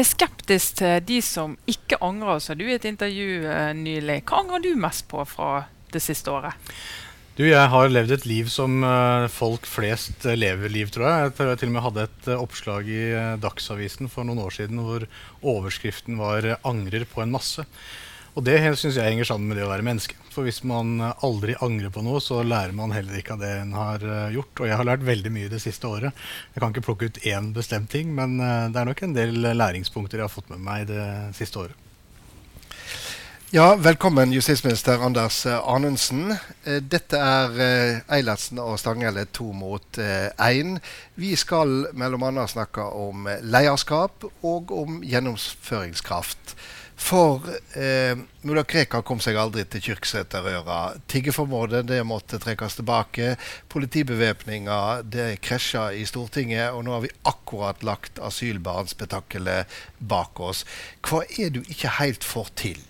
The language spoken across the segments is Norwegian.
er skeptisk til de som ikke angrer, sa du i et intervju uh, nylig. Hva angrer du mest på fra det siste året? Du, jeg har levd et liv som uh, folk flest uh, lever liv, tror jeg. Jeg tror jeg til og med hadde et oppslag i Dagsavisen for noen år siden hvor overskriften var 'Angrer på en masse'. Og det syns jeg henger sammen med det å være menneske. For hvis man aldri angrer på noe, så lærer man heller ikke av det en har gjort. Og jeg har lært veldig mye det siste året. Jeg kan ikke plukke ut én bestemt ting, men det er nok en del læringspunkter jeg har fått med meg det siste året. Ja, Velkommen, justisminister Anders eh, Anundsen. Eh, dette er eh, Eilertsen og Stanghelle to mot én. Vi skal bl.a. snakke om lederskap og om gjennomføringskraft. For eh, mulla Krekar kom seg aldri til Kyrksæterøra. Tiggeformålet det måtte trekkes tilbake. Politibevæpninga det krasja i Stortinget. Og nå har vi akkurat lagt asylbarnspetakkelet bak oss. Hva er du ikke helt får til?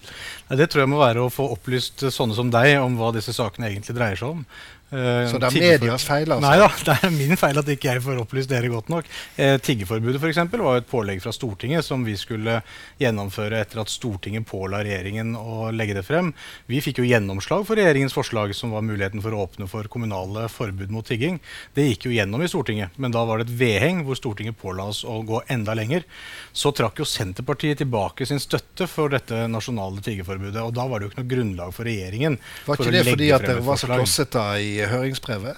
Det tror jeg må være å få opplyst sånne som deg om hva disse sakene egentlig dreier seg om. Uh, så det er medias feil? altså? Nei da, det er min feil at ikke jeg får opplyst dere godt nok. Eh, tiggeforbudet for eksempel, var et pålegg fra Stortinget som vi skulle gjennomføre etter at Stortinget påla regjeringen å legge det frem. Vi fikk jo gjennomslag for regjeringens forslag, som var muligheten for å åpne for kommunale forbud mot tigging. Det gikk jo gjennom i Stortinget, men da var det et vedheng hvor Stortinget påla oss å gå enda lenger. Så trakk jo Senterpartiet tilbake sin støtte for dette nasjonale tiggeforbudet. Og da var det jo ikke noe grunnlag for regjeringen. Var ikke for det fordi at dere var så klossete i høringsbrevet?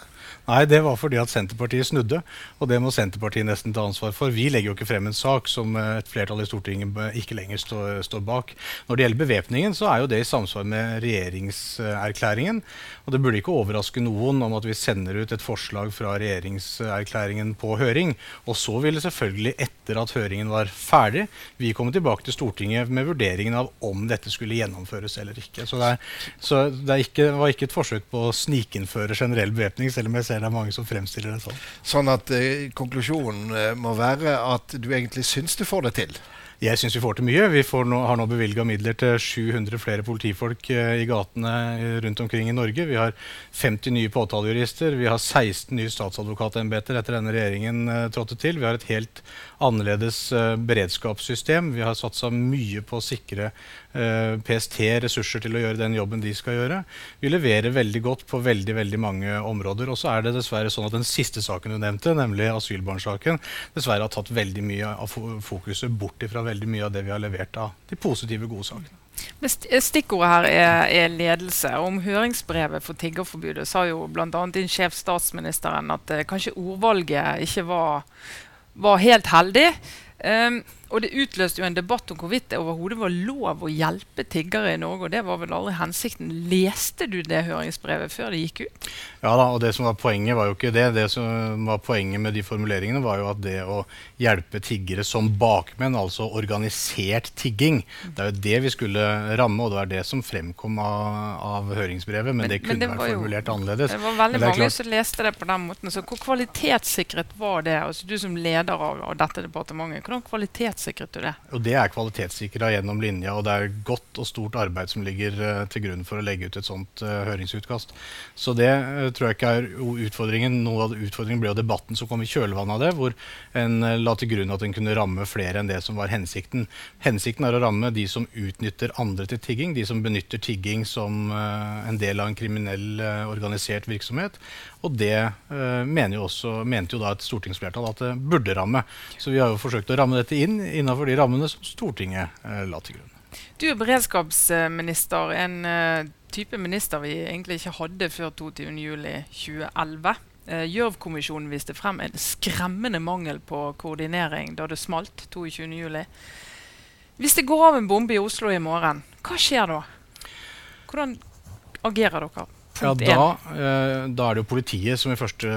Nei, det var fordi at Senterpartiet snudde. Og det må Senterpartiet nesten ta ansvar for. Vi legger jo ikke frem en sak som et flertall i Stortinget ikke lenger står, står bak. Når det gjelder bevæpningen, så er jo det i samsvar med regjeringserklæringen. Og det burde ikke overraske noen om at vi sender ut et forslag fra regjeringserklæringen på høring. Og så ville selvfølgelig, etter at høringen var ferdig, vi komme tilbake til Stortinget med vurderingen av om dette skulle gjennomføres eller ikke. Så det, er, så det ikke, var ikke et forsøk på å snikinnføre generell bevæpning, selv om jeg ser det er mange som fremstiller det sånn. Sånn at eh, konklusjonen eh, må være at du egentlig syns du får det til? Jeg syns vi får til mye. Vi nå, har nå bevilga midler til 700 flere politifolk eh, i gatene eh, rundt omkring i Norge. Vi har 50 nye påtalejurister. Vi har 16 nye statsadvokatembeter etter denne regjeringen eh, trådte til. Vi har et helt annerledes beredskapssystem. Vi har satsa mye på å sikre PST ressurser til å gjøre den jobben de skal gjøre. Vi leverer veldig godt på veldig veldig mange områder. Og så er det dessverre sånn at den siste saken du nevnte, nemlig asylbarnsaken, dessverre har tatt veldig mye av fokuset bort ifra veldig mye av det vi har levert av de positive, gode sakene. Stikkordet her er, er, ledelse. Om høringsbrevet for tiggerforbudet sa jo bl.a. din sjef statsministeren at eh, kanskje ordvalget ikke var, var helt heldig. Um, og det utløste jo en debatt om hvorvidt det overhodet var lov å hjelpe tiggere i Norge. og Det var vel aldri hensikten. Leste du det høringsbrevet før det gikk ut? Ja da, og det som var poenget var jo ikke det. Det som var poenget med de formuleringene, var jo at det å hjelpe tiggere som bakmenn, altså organisert tigging, det er jo det vi skulle ramme, og det var det som fremkom av, av høringsbrevet. Men, men det kunne men det vært formulert annerledes. Det var veldig mange klart. som leste det på den måten. Så hvor kvalitetssikret var det? Altså Du som leder av, av dette departementet, hvordan kvalitetssikret kvalitetssikret du det? Og Det er kvalitetssikra gjennom linja, og det er godt og stort arbeid som ligger uh, til grunn for å legge ut et sånt uh, høringsutkast. Så det uh, tror jeg ikke er utfordringen. Noe av utfordringen ble jo debatten som kom i kjølvannet av det, hvor en la til grunn at en kunne ramme flere enn det som var hensikten. Hensikten er å ramme de som utnytter andre til tigging, de som benytter tigging som en del av en kriminell organisert virksomhet. Og det uh, jo også, mente jo da et stortingsflertall at det burde ramme. Så vi har jo forsøkt å ramme dette inn innenfor de rammene som Stortinget uh, la til grunn. Du er beredskapsminister, en uh, type minister vi egentlig ikke hadde før 22.07.2011. Gjørv-kommisjonen viste frem en skremmende mangel på koordinering da det smalt 22.07. Hvis det går av en bombe i Oslo i morgen, hva skjer da? Hvordan agerer dere? Ja, da, eh, da, er det jo politiet som i første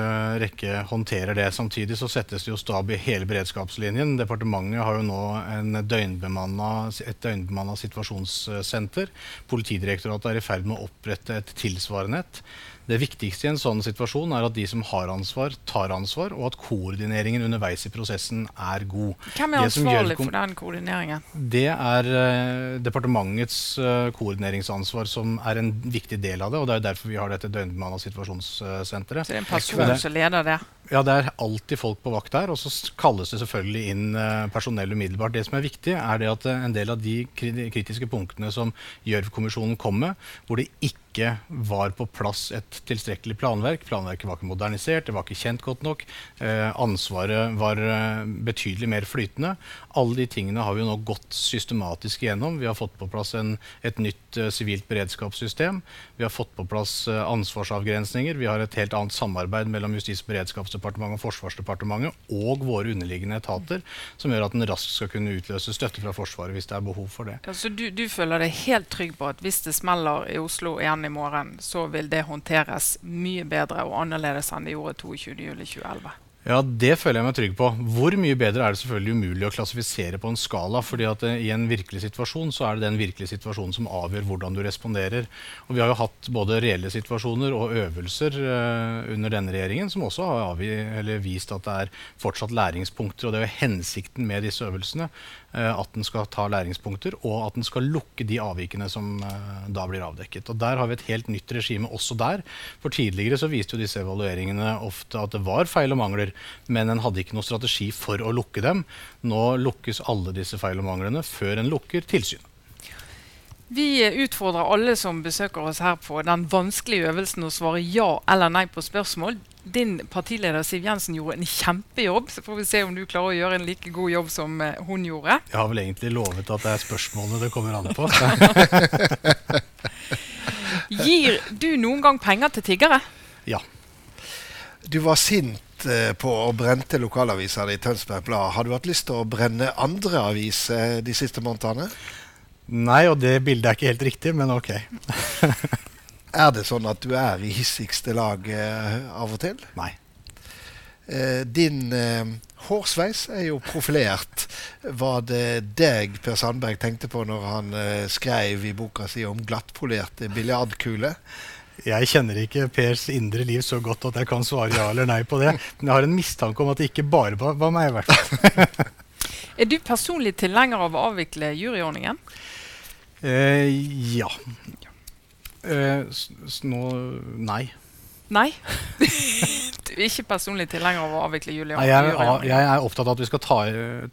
rekke håndterer det. Samtidig så settes det jo stab i hele beredskapslinjen. Departementet har jo nå et døgnbemanna situasjonssenter. Politidirektoratet er i ferd med å opprette et tilsvarende et. Det viktigste i en sånn situasjon er at de som har ansvar, tar ansvar, og at koordineringen underveis i prosessen er god. Hvem er ansvarlig for den koordineringen? Det er uh, departementets uh, koordineringsansvar som er en viktig del av det. og Det er derfor vi har dette døgnbemanna situasjonssenteret. Så det er en person som leder det? Ja, det er alltid folk på vakt der. Og så kalles det selvfølgelig inn uh, personell umiddelbart. Det som er viktig, er det at en del av de kritiske punktene som Gjørv-kommisjonen kom med, hvor det ikke ikke var på plass et tilstrekkelig planverk. Planverket var ikke modernisert, det var ikke kjent godt nok. Eh, ansvaret var eh, betydelig mer flytende. Alle de tingene har vi nå gått systematisk igjennom. Vi har fått på plass en, et nytt eh, sivilt beredskapssystem. Vi har fått på plass eh, ansvarsavgrensninger. Vi har et helt annet samarbeid mellom Justis- og beredskapsdepartementet og Forsvarsdepartementet og våre underliggende etater, som gjør at en raskt skal kunne utløse støtte fra Forsvaret hvis det er behov for det. Ja, så du, du føler deg helt trygg på at hvis det smeller i Oslo igjen i morgen, så vil det håndteres mye bedre og annerledes enn det gjorde 22.07.2011. Ja, Det føler jeg meg trygg på. Hvor mye bedre er det selvfølgelig umulig å klassifisere på en skala. fordi at eh, I en virkelig situasjon så er det den virkelige situasjonen som avgjør hvordan du responderer. Og Vi har jo hatt både reelle situasjoner og øvelser uh, under denne regjeringen som også har vist at det er fortsatt læringspunkter. og Det er jo hensikten med disse øvelsene. Uh, at den skal ta læringspunkter, og at den skal lukke de avvikene som uh, da blir avdekket. Og Der har vi et helt nytt regime også der. For Tidligere så viste jo disse evalueringene ofte at det var feil og mangler men en hadde ikke noen strategi for å lukke dem. Nå lukkes alle disse feil og manglene før en lukker tilsynet. Vi utfordrer alle som besøker oss her på den vanskelige øvelsen å svare ja eller nei på spørsmål. Din partileder Siv Jensen gjorde en kjempejobb. Så får vi se om du klarer å gjøre en like god jobb som eh, hun gjorde. Jeg har vel egentlig lovet at det er spørsmålene det kommer an på. Gir du noen gang penger til tiggere? Ja. Du var sint Eh, på å brente lokalaviser i Tønsberg Blad. Har du hatt lyst til å brenne andre aviser de siste månedene? Nei, og det bildet er ikke helt riktig, men ok. er det sånn at du er i hissigste lag eh, av og til? Nei. Eh, din eh, hårsveis er jo profilert. Var det deg Per Sandberg tenkte på når han skrev i boka si om glattpolerte biljardkuler? Jeg kjenner ikke Pers indre liv så godt at jeg kan svare ja eller nei på det. Men jeg har en mistanke om at det ikke bare var meg, i hvert fall. er du personlig tilhenger av å avvikle juryordningen? Eh, ja. Eh, nå nei. Nei? du er ikke personlig tilhenger av å avvikle juryordningen? Jeg, jeg, er opptatt av at vi skal ta,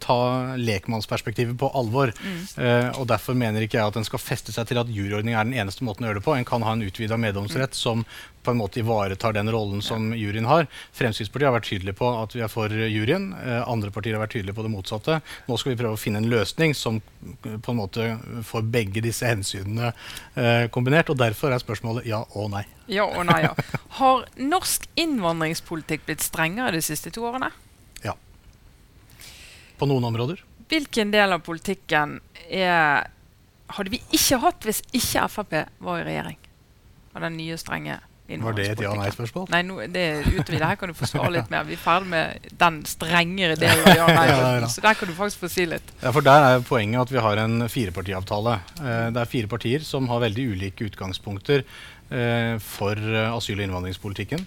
ta lekmannsperspektivet på alvor. Mm. Uh, og Derfor mener ikke jeg at den skal feste seg til at juryordning er den eneste måten å gjøre det på. En kan ha en utvida meddomsrett mm. som på en måte ivaretar den rollen som juryen har. Fremskrittspartiet har vært tydelig på at vi er for juryen. Eh, andre partier har vært tydelige på det motsatte. Nå skal vi prøve å finne en løsning som på en måte får begge disse hensynene eh, kombinert. Og derfor er spørsmålet ja og nei. Ja og nei, ja. Har norsk innvandringspolitikk blitt strengere de siste to årene? Ja. På noen områder. Hvilken del av politikken er, hadde vi ikke hatt hvis ikke Frp var i regjering? Av den nye, strenge var det et ja-nei-spørsmål? Nei, no, det er utover. Her kan du få svare litt mer. Vi er ferdig med den strengere delen av ja-nei. ja, så der kan du faktisk få si litt. Ja, for Der er poenget at vi har en firepartiavtale. Eh, det er fire partier som har veldig ulike utgangspunkter for asyl- og innvandringspolitikken.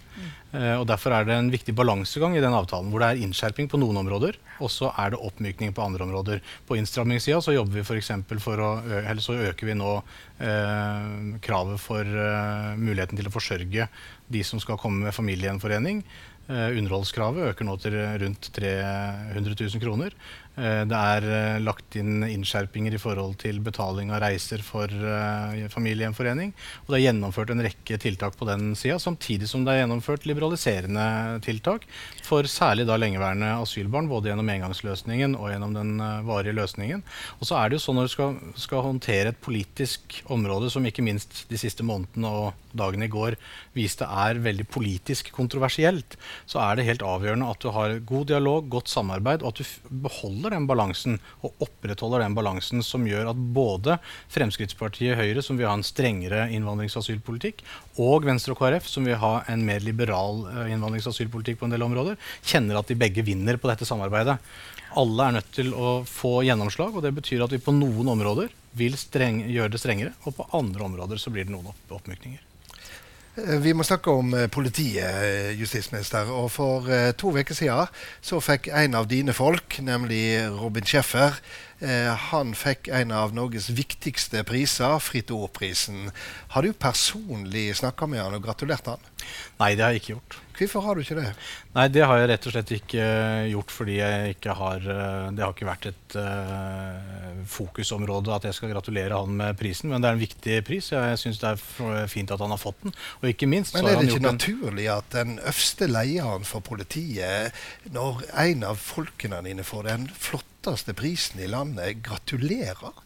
Eh, og Derfor er det en viktig balansegang i den avtalen, hvor det er innskjerping på noen områder, og så er det oppmykning på andre områder. På innstrammingssida så jobber vi f.eks. for å eller så øker vi nå eh, kravet for eh, muligheten til å forsørge de som skal komme med familiegjenforening. Eh, underholdskravet øker nå til rundt 300 000 kroner. Eh, det er eh, lagt inn innskjerpinger i forhold til betaling av reiser for familiegjenforening. Og det er gjennomført en rekke tiltak på den sida, samtidig som det er gjennomført liberaliserende tiltak for særlig da lengeværende asylbarn, både gjennom engangsløsningen og gjennom den varige løsningen. Og så er det jo sånn når du skal, skal, håndtere et politisk område som ikke minst de siste månedene og dagene i går viste er veldig politisk kontroversielt, så er det helt avgjørende at du har god dialog, godt samarbeid, og at du beholder den balansen og opprettholder den balansen som gjør at både Fremskrittspartiet Høyre, som vil ha en strengere innvandrings- og asylpolitikk, og Venstre og KrF, som vil ha en mer liberal uh, innvandrings- og asylpolitikk på en del områder, kjenner at de begge vinner på dette samarbeidet. Alle er nødt til å få gjennomslag, og det betyr at vi på noen områder vil streng, gjøre det strengere, og på andre områder så blir det noen opp, oppmykninger. Eh, vi må snakke om eh, politiet, eh, justisminister. Og For to uker siden så fikk en av dine folk, nemlig Robin Schäffer, han fikk en av Norges viktigste priser, Fritt Ord-prisen. Har du personlig snakka med han og gratulert han? Nei, det har jeg ikke gjort. Hvorfor har du ikke det? Nei, Det har jeg rett og slett ikke gjort fordi jeg ikke har Det har ikke vært et uh, fokusområde at jeg skal gratulere han med prisen, men det er en viktig pris. Jeg syns det er fint at han har fått den. Og ikke minst Men er det ikke naturlig at den øverste lederen for politiet, når en av folkene dine får den flotteste prisen i landet, gratulerer?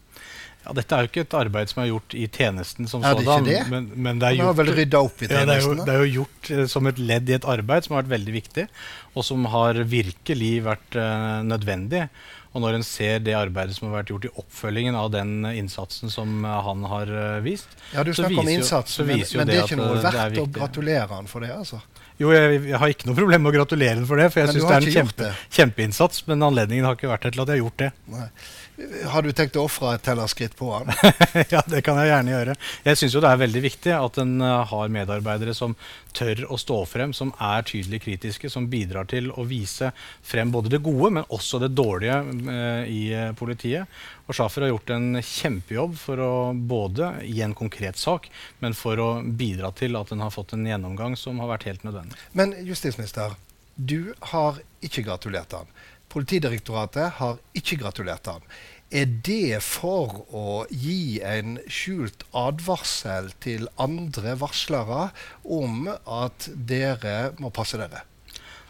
Ja, Dette er jo ikke et arbeid som er gjort i tjenesten som sådan. Er det det? Men, men det er gjort, vel rydda opp i tjenesten? Ja, det, er jo, det er jo gjort uh, som et ledd i et arbeid som har vært veldig viktig, og som har virkelig vært uh, nødvendig. Og når en ser det arbeidet som har vært gjort i oppfølgingen av den innsatsen som uh, han har vist Ja, du snakker om innsatsen, men, men, det er ikke noe verdt å gratulere han for det? altså? Jo, jeg, jeg, har ikke noe problem med å gratulere han for det, for jeg syns det er en kjempe, kjempeinnsats. Men anledningen har ikke vært til at jeg har gjort det. Nei. Har du tenkt å ofre et tellerskritt på han? ja, det kan jeg gjerne gjøre. Jeg syns det er veldig viktig at en uh, har medarbeidere som tør å stå frem, som er tydelig kritiske, som bidrar til å vise frem både det gode, men også det dårlige eh, i uh, politiet. Og Schaffer har gjort en kjempejobb for å både gi en konkret sak, men for å bidra til at en har fått en gjennomgang som har vært helt nødvendig. Men justisminister, du har ikke gratulert han. Politidirektoratet har ikke gratulert han. Er det for å gi en skjult advarsel til andre varslere om at dere må passe dere?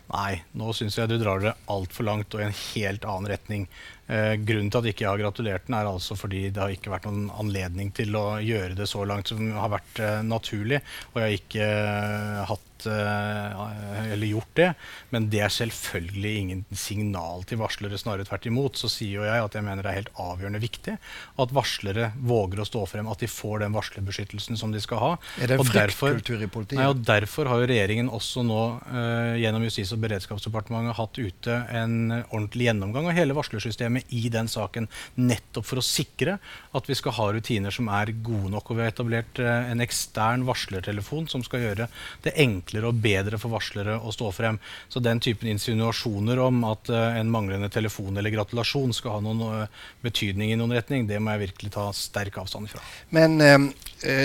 Nei, nå syns jeg du drar det altfor langt og i en helt annen retning. Eh, grunnen til at ikke jeg har gratulert den, er altså fordi det har ikke vært noen anledning til å gjøre det så langt som har vært eh, naturlig. Og jeg har ikke eh, hatt Eh, eller gjort det. Men det er selvfølgelig ingen signal til varslere. Snarere tvert imot så sier jo jeg at jeg mener det er helt avgjørende viktig at varslere våger å stå frem, at de får den varslerbeskyttelsen som de skal ha. Er det en fryktkultur i politiet? Nei, og Derfor har jo regjeringen også nå uh, gjennom Justis- og beredskapsdepartementet hatt ute en ordentlig gjennomgang av hele varslersystemet i den saken. Nettopp for å sikre at vi skal ha rutiner som er gode nok. Og vi har etablert uh, en ekstern varslertelefon som skal gjøre det enkelt enklere og bedre for varslere å stå frem. Så den typen insinuasjoner om at uh, en manglende telefon eller gratulasjon skal ha noen uh, betydning i noen retning, det må jeg virkelig ta sterk avstand fra. Men uh,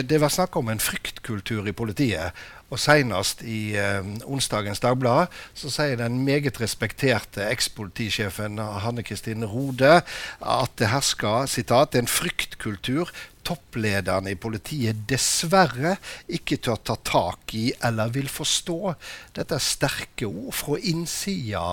det var snakk om en fryktkultur i politiet. Og Senest i eh, onsdagens Dagblad så sier den meget respekterte ekspolitisjefen Hanne Kristin Rode at det hersker sitat, en fryktkultur topplederne i politiet dessverre ikke tør ta tak i eller vil forstå. Dette er sterke ord fra innsida,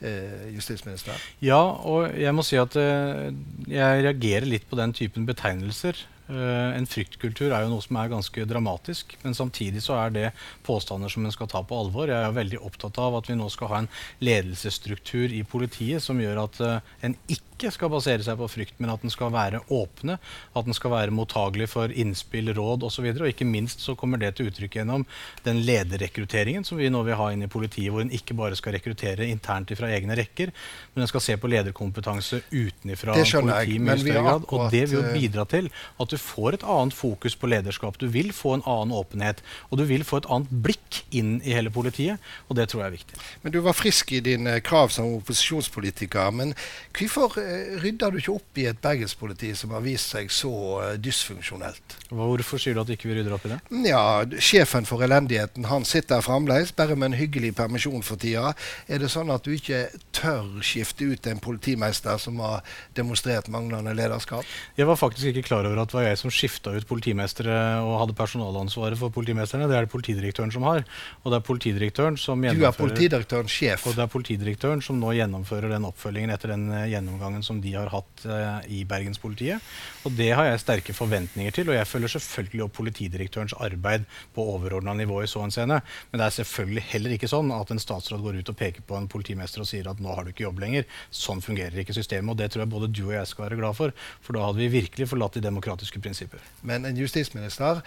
eh, justisminister. Ja, og jeg må si at eh, jeg reagerer litt på den typen betegnelser. Uh, en fryktkultur er jo noe som er ganske dramatisk. Men samtidig så er det påstander som en skal ta på alvor. Jeg er veldig opptatt av at vi nå skal ha en ledelsesstruktur i politiet som gjør at uh, en ikke skal basere seg på frykt, men at den skal være åpne, at den skal være mottagelig for innspill, råd osv. Og, og ikke minst så kommer det til uttrykk gjennom den lederrekrutteringen som vi nå vil ha inn i politiet, hvor en ikke bare skal rekruttere internt fra egne rekker, men en skal se på lederkompetanse utenfra politiet i mye større grad. Og det vil jo eh, bidra til at du får et annet fokus på lederskap. Du vil få en annen åpenhet, og du vil få et annet blikk inn i hele politiet, og det tror jeg er viktig. Men du var frisk i dine krav som opposisjonspolitiker. men hvorfor Eh, rydder du ikke opp i et bergenspoliti som har vist seg så uh, dysfunksjonelt? Hvorfor sier du at ikke vi rydder opp i det? Ja, Sjefen for elendigheten han sitter fremdeles, bare med en hyggelig permisjon for tida. Er det sånn at du ikke tør skifte ut en politimester som har demonstrert manglende lederskap? Jeg var faktisk ikke klar over at det var jeg som skifta ut politimestere og hadde personalansvaret for politimesterne. Det er det politidirektøren som har. Og det er politidirektøren som gjennomfører Du er politidirektørens sjef? Og det er politidirektøren som nå gjennomfører den oppfølgingen etter den eh, gjennomgangen som de har hatt uh, i Bergenspolitiet. Og det har jeg sterke forventninger til. Og jeg følger selvfølgelig opp politidirektørens arbeid på overordna nivå i så henseende. Men det er selvfølgelig heller ikke sånn at en statsråd går ut og peker på en politimester og sier at nå har du ikke jobb lenger. Sånn fungerer ikke systemet. Og det tror jeg både du og jeg skal være glad for. For da hadde vi virkelig forlatt de demokratiske prinsipper. Men en justisminister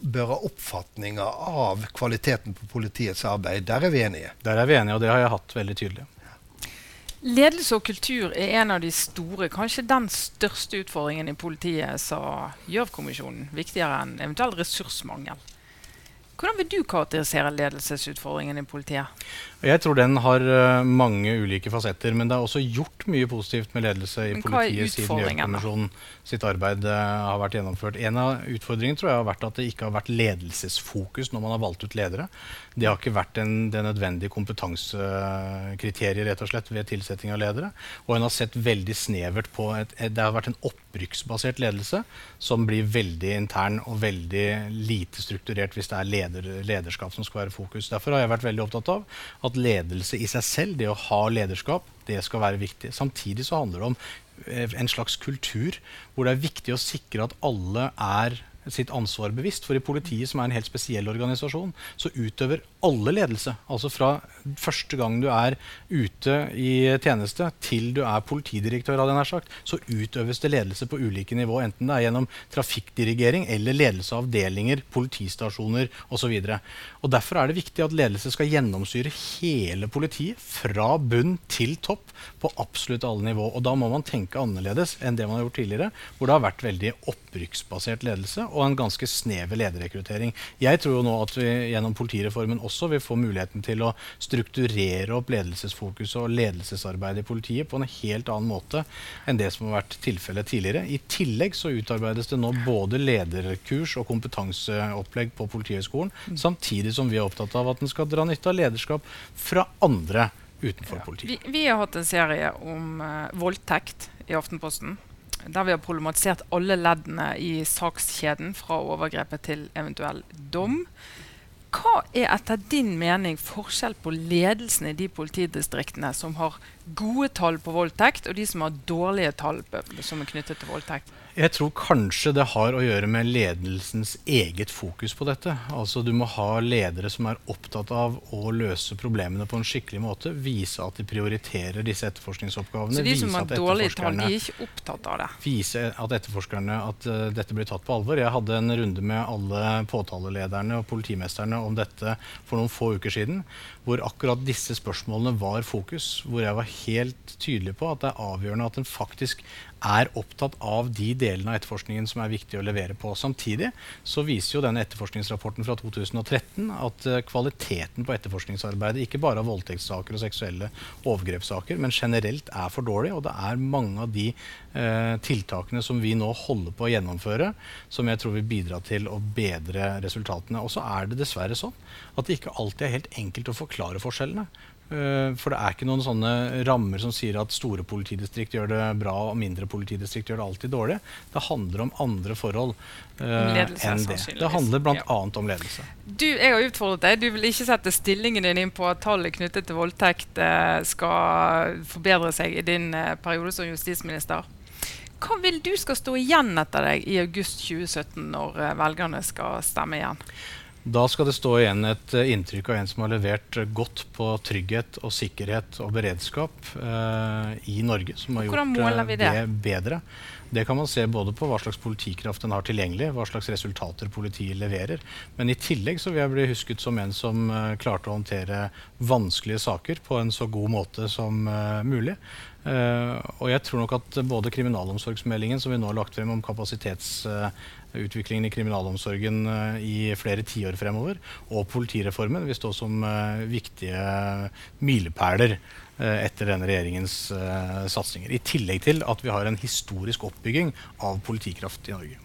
bør ha oppfatninger av kvaliteten på politiets arbeid. Der er vi enige? Der er vi enige, og det har jeg hatt veldig tydelig. Ledelse og kultur er en av de store, kanskje den største utfordringen i politiet, sa Gjørv-kommisjonen. Viktigere enn eventuell ressursmangel. Hvordan vil du karakterisere ledelsesutfordringen i politiet? Jeg tror den har uh, mange ulike fasetter. Men det er også gjort mye positivt med ledelse i politiet siden Gjørv-kommisjonen sitt arbeid uh, har vært gjennomført. En av utfordringene tror jeg har vært at det ikke har vært ledelsesfokus når man har valgt ut ledere. Det har ikke vært en, det nødvendige kompetansekriteriet rett og slett ved tilsetting av ledere. Og en har sett veldig snevert på et, et, Det har vært en opprykksbasert ledelse som blir veldig intern og veldig lite strukturert hvis det er leder, lederskap som skal være fokus. Derfor har jeg vært veldig opptatt av at ledelse i seg selv, det å ha lederskap, det skal være viktig. Samtidig så handler det om eh, en slags kultur hvor det er viktig å sikre at alle er sitt ansvar bevisst. For i politiet, som er en helt spesiell organisasjon, så utøver alle ledelse. Altså fra første gang du er ute i tjeneste, til du er politidirektør, av den sagt, så utøves det ledelse på ulike nivå. Enten det er gjennom trafikkdirigering eller ledelse av avdelinger, politistasjoner osv. Derfor er det viktig at ledelse skal gjennomsyre hele politiet, fra bunn til topp, på absolutt alle nivå. Og da må man tenke annerledes enn det man har gjort tidligere, hvor det har vært veldig opprykksbasert ledelse og en ganske snever lederrekruttering. Jeg tror jo nå at vi gjennom politireformen også vil få muligheten til å strukturere opp ledelsesfokus og ledelsesarbeid i politiet på en helt annen måte enn det som har vært tilfellet tidligere. I tillegg så utarbeides det nå både lederkurs og kompetanseopplegg på Politihøgskolen, mm. samtidig som vi er opptatt av at en skal dra nytte av lederskap fra andre utenfor politiet. Vi, vi, har hatt en serie om uh, voldtekt i Aftenposten der vi har problematisert alle leddene i sakskjeden fra overgrepet til eventuell dom. Hva er etter din mening forskjell på ledelsen i de politidistriktene som har gode tall på voldtekt, og de som har dårlige tall som er knyttet til voldtekt? Jeg tror kanskje det har å gjøre med ledelsens eget fokus på dette. Altså Du må ha ledere som er opptatt av å løse problemene på en skikkelig måte. Vise at de prioriterer disse etterforskningsoppgavene. Så de som har dårlige tall, de er ikke opptatt av det? Vise at etterforskerne at uh, dette blir tatt på alvor. Jeg hadde en runde med alle påtalelederne og politimesterne om dette for noen få uker siden. Hvor akkurat disse spørsmålene var fokus. Hvor jeg var helt tydelig på at det er avgjørende at en faktisk er opptatt av de delene av etterforskningen som er viktig å levere på. Samtidig så viser jo denne etterforskningsrapporten fra 2013 at uh, kvaliteten på etterforskningsarbeidet, ikke bare av voldtektssaker og seksuelle overgrepssaker, men generelt er for dårlig. Og det er mange av de eh, tiltakene som vi nå holder på å gjennomføre, som jeg tror vil bidra til å bedre resultatene. Og så er det dessverre sånn at det ikke alltid er helt enkelt å forklare forskjellene. Eh, for det er ikke noen sånne rammer som sier at store politidistrikt gjør det bra og mindre politidistrikt gjør det alltid dårlig. Det handler om andre forhold uh, enn det. Det handler bl.a. Ja. om ledelse. Du, jeg har utfordret deg. Du vil ikke sette stillingen din inn på at tallet knyttet til voldtekt uh, skal forbedre seg i din uh, periode som justisminister. Hva vil du skal stå igjen etter deg i august 2017 når velgerne skal stemme igjen? Da skal det stå igjen et uh, inntrykk av en som har levert uh, godt på trygghet og sikkerhet og beredskap uh, i Norge. Som har Hvordan gjort det? det bedre. Det kan man se både på hva slags politikraft den har tilgjengelig, hva slags resultater politiet leverer. Men i tillegg så vil jeg bli husket som en som klarte å håndtere vanskelige saker på en så god måte som mulig. Uh, og jeg tror nok at både kriminalomsorgsmeldingen som vi nå har lagt frem om kapasitetsutviklingen uh, i kriminalomsorgen uh, i flere tiår fremover, og politireformen vil stå som viktige milepæler etter denne regjeringens satsinger. I tillegg til at vi har en historisk oppbygging av politikraft i Norge.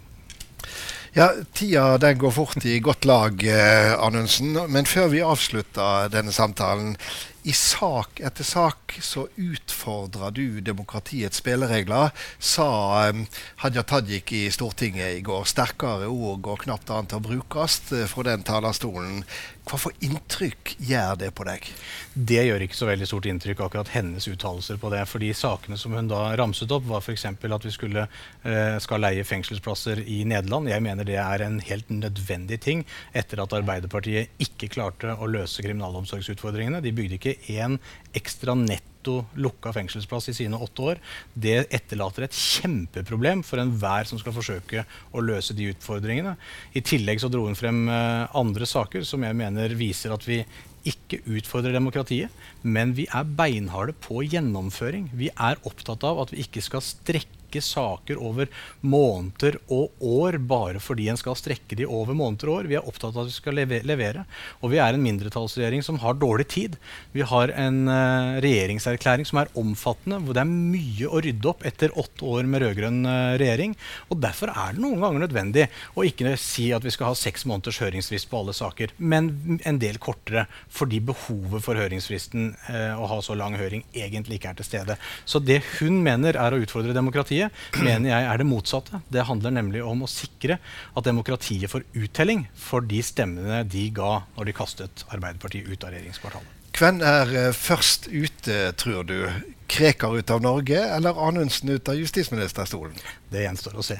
Ja, Tida den går fort i godt lag, eh, Anundsen. Men før vi avslutter denne samtalen. I sak etter sak så utfordrer du demokratiets spilleregler, sa um, Hadia Tajik i Stortinget i går. Sterkere ord går knapt an til å brukes uh, fra den talerstolen. Hva for inntrykk gjør det på deg? Det gjør ikke så veldig stort inntrykk, akkurat hennes uttalelser på det. For de sakene som hun da ramset opp, var f.eks. at vi skulle, uh, skal leie fengselsplasser i Nederland. Jeg mener det er en helt nødvendig ting etter at Arbeiderpartiet ikke klarte å løse kriminalomsorgsutfordringene. De bygde ikke én ekstra netto lukka fengselsplass i sine åtte år. Det etterlater et kjempeproblem for enhver som skal forsøke å løse de utfordringene. I tillegg så dro hun frem uh, andre saker som jeg mener viser at vi ikke utfordrer demokratiet, men vi er beinharde på gjennomføring. Vi er opptatt av at vi ikke skal strekke strekke saker over måneder og år bare fordi en skal strekke de over måneder og år. Vi er opptatt av at vi skal levere. Og vi er en mindretallsregjering som har dårlig tid. Vi har en uh, regjeringserklæring som er omfattende, hvor det er mye å rydde opp etter åtte år med rød-grønn uh, regjering. Og derfor er det noen ganger nødvendig å ikke si at vi skal ha seks måneders høringsfrist på alle saker, men en del kortere, fordi behovet for høringsfristen uh, å ha så lang høring egentlig ikke er til stede. Så det hun mener er å utfordre demokratiet, mener jeg er det motsatte. Det handler nemlig om å sikre at demokratiet får uttelling for de stemmene de ga når de kastet Arbeiderpartiet ut av regjeringskvartalet. Hvem er eh, først ute, tror du? Krekar ut av Norge eller Anundsen ut av justisministerstolen? Det gjenstår å se.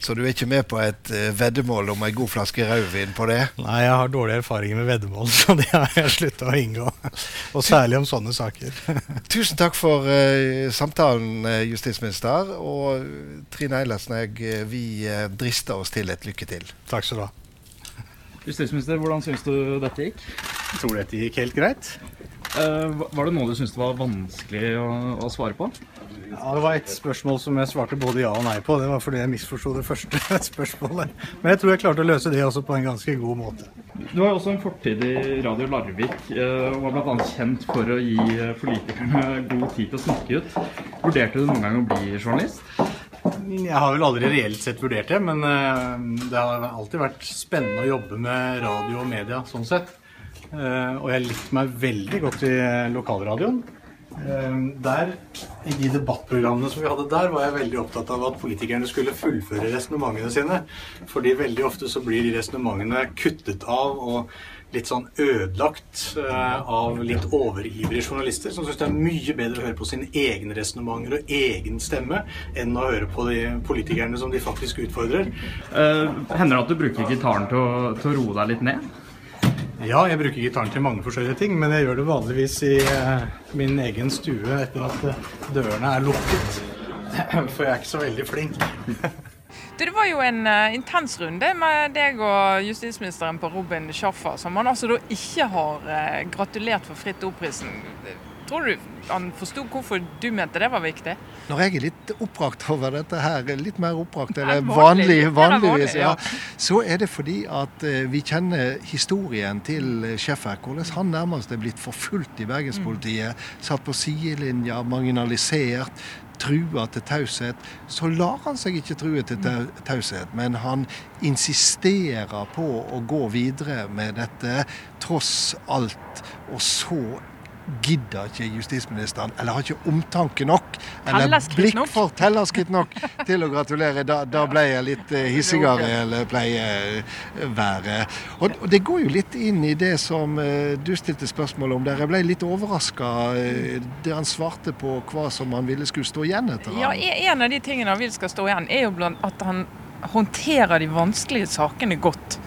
Så du er ikke med på et uh, veddemål om ei god flaske rødvin på det? Nei, jeg har dårlige erfaringer med veddemål, så det har jeg slutta å inngå. Og særlig om sånne saker. Tusen takk for uh, samtalen, justisminister. Og Trine Eilertsen og jeg, vi uh, drister oss til et lykke til. Takk skal du ha. Justisminister, hvordan syns du dette gikk? Jeg tror dette gikk helt greit. Uh, var det noe du syntes var vanskelig å, å, svare på? Ja, Det var et spørsmål som jeg svarte både ja og nei på. Det var fordi jeg misforsto det første spørsmålet. Men jeg tror jeg klarte å løse det også på en ganske god måte. Du har jo også en fortid i Radio Larvik uh, og var bl.a. kjent for å gi politikerne god tid til å snakke ut. Vurderte du noen gang å bli journalist? Jeg har vel aldri reelt sett vurdert det, men eh, det har alltid vært spennende å jobbe med radio og media sånn sett. Eh, og jeg likte meg veldig godt i lokalradioen. Eh, der, I de debattprogrammene som vi hadde der, var jeg veldig opptatt av at politikerne skulle fullføre resonnementene sine. Fordi veldig ofte så blir de resonnementene kuttet av. og litt sånn ødelagt av litt overivrige journalister som syns det er mye bedre å høre på sine egne resonnementer og egen stemme enn å høre på de politikerne som de faktisk utfordrer. Uh, hender det at du bruker gitaren til å, til å roe deg litt ned? Ja, jeg bruker gitaren til mange forskjellige ting, men jeg gjør det vanligvis i uh, min egen stue etter at dørene er lukket. For jeg er ikke så veldig flink. Det var jo en uh, intens runde med deg og justisministeren på Robin Schaffer, som han altså da ikke har gratulert for Fritt Ord-prisen. Tror du han forsto hvorfor du mente det var viktig? Når jeg er litt oppbrakt over dette her, litt mer oppbrakt enn det vanlig, vanligvis, ja, så er det fordi at uh, vi kjenner historien til Schäffer. Hvordan han nærmest er blitt forfulgt i bergenspolitiet. Mm. Satt på sidelinja, marginalisert trua til taushet, så lar han seg ikke true til taushet. Men han insisterer på å gå videre med dette tross alt. Og så gidder ikke justisministeren, eller har ikke omtanke nok, eller blikk for tellerskritt nok til å gratulere. Da, da ble jeg litt uh, hissigere eller pleier være. Og, og, det går jo litt inn i det som uh, du stilte spørsmål om der. Jeg ble litt overraska eh, han svarte på hva som han ville skulle stå igjen etter ja, En av de tingene han vil skal stå igjen, er jo blant at han håndterer de vanskelige sakene godt.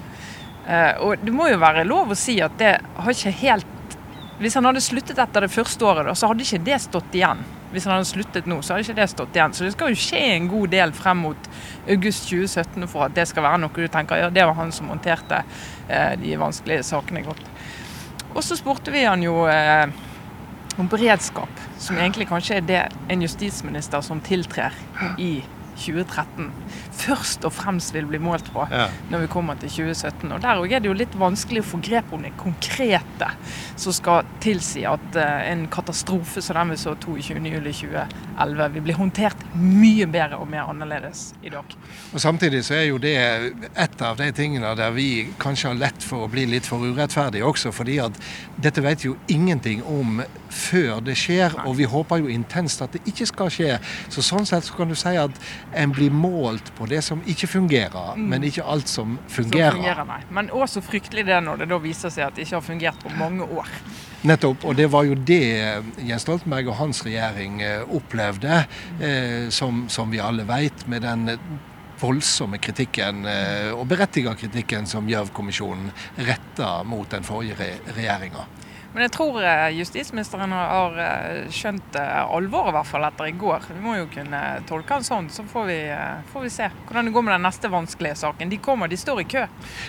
Og det må jo være lov å si at det har ikke helt hvis han hadde sluttet etter det første året, så hadde ikke det stått igjen. Hvis han hadde sluttet nå, så hadde ikke det stått igjen. Så det skal jo skje en god del frem mot august 2017 for at det skal være noe du tenker ja, det var han som håndterte eh, de vanskelige sakene godt. Og så spurte vi han jo eh, om beredskap, som egentlig kanskje er det en justisminister som tiltrer i 2013 først og fremst vil bli målt på ja. når vi kommer til 2017. Og Der er det jo litt vanskelig å få grep om det konkrete som skal tilsi at uh, en katastrofe som den vi så 22.07.2011 vil bli håndtert mye bedre og mer annerledes i dag. Og Samtidig så er jo det et av de tingene der vi kanskje har lett for å bli litt for urettferdige også, fordi at dette vet jo ingenting om før det skjer, og vi håper jo intenst at det ikke skal skje. Så Sånn sett så kan du si at en blir målt på det som ikke fungerer, mm. men ikke alt som fungerer. Som fungerer nei. Men også fryktelig det når det da viser seg at det ikke har fungert på mange år. Nettopp, og det var jo det Jens Stoltenberg og hans regjering eh, opplevde, eh, som, som, vi alle vet, med den voldsomme kritikken, eh, og berettiga kritikken, som Gjørv-kommisjonen retta mot den forrige re regjeringa. Men jeg tror eh, justisministeren har eh, skjønt eh, alvoret, i hvert fall etter i går. Vi må jo kunne tolke han sånn, så får vi, får vi se hvordan det går med den neste vanskelige saken. De kommer, de står i kø.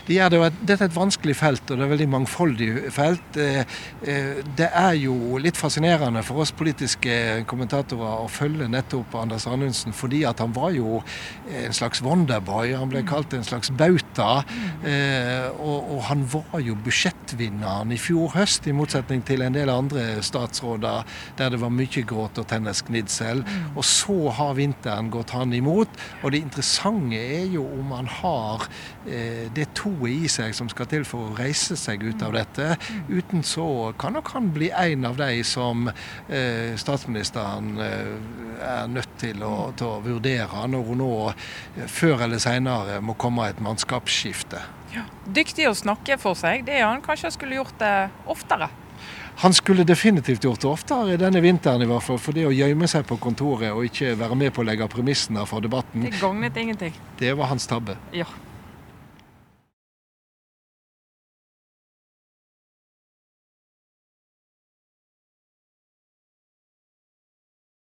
De er det, dette er et vanskelig felt, og det er veldig mangfoldig felt. Det er jo litt fascinerende for oss politiske kommentatorer å følge nettopp Anders Anundsen, fordi at han var jo en slags wonderboy. Han ble kalt en slags bauta. Og, og han var jo budsjettvinneren i fjor høst. i motsetning motsetning til en del andre statsråder der det var mye gråt og tennisgnitsel. Mm. Og så har vinteren gått han imot. Og det interessante er jo om han har eh, det toet i seg som skal til for å reise seg ut av mm. dette. Uten så kan nok han bli en av de som eh, statsministeren eh, er nødt til å, mm. til å vurdere når hun nå eh, før eller senere må komme et mannskapsskifte. Ja. Dyktig å snakke for seg, det er han. Kanskje skulle gjort det oftere? Han skulle definitivt gjort det oftere denne vinteren, i hvert fall. For det å gjemme seg på kontoret og ikke være med på å legge premissene for debatten Det gagnet ingenting. Det var hans tabbe. Ja.